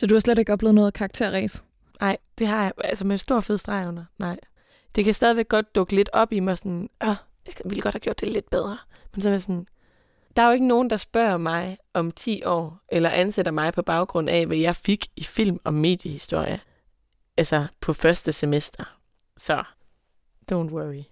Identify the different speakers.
Speaker 1: Så du har slet ikke oplevet noget karakterræs?
Speaker 2: Nej, det har jeg altså med stor fed streg under. Nej. Det kan stadigvæk godt dukke lidt op i mig sådan, åh, jeg ville godt have gjort det lidt bedre. Men så er jeg sådan, der er jo ikke nogen, der spørger mig om 10 år, eller ansætter mig på baggrund af, hvad jeg fik i film- og mediehistorie. Altså på første semester. Så, don't worry.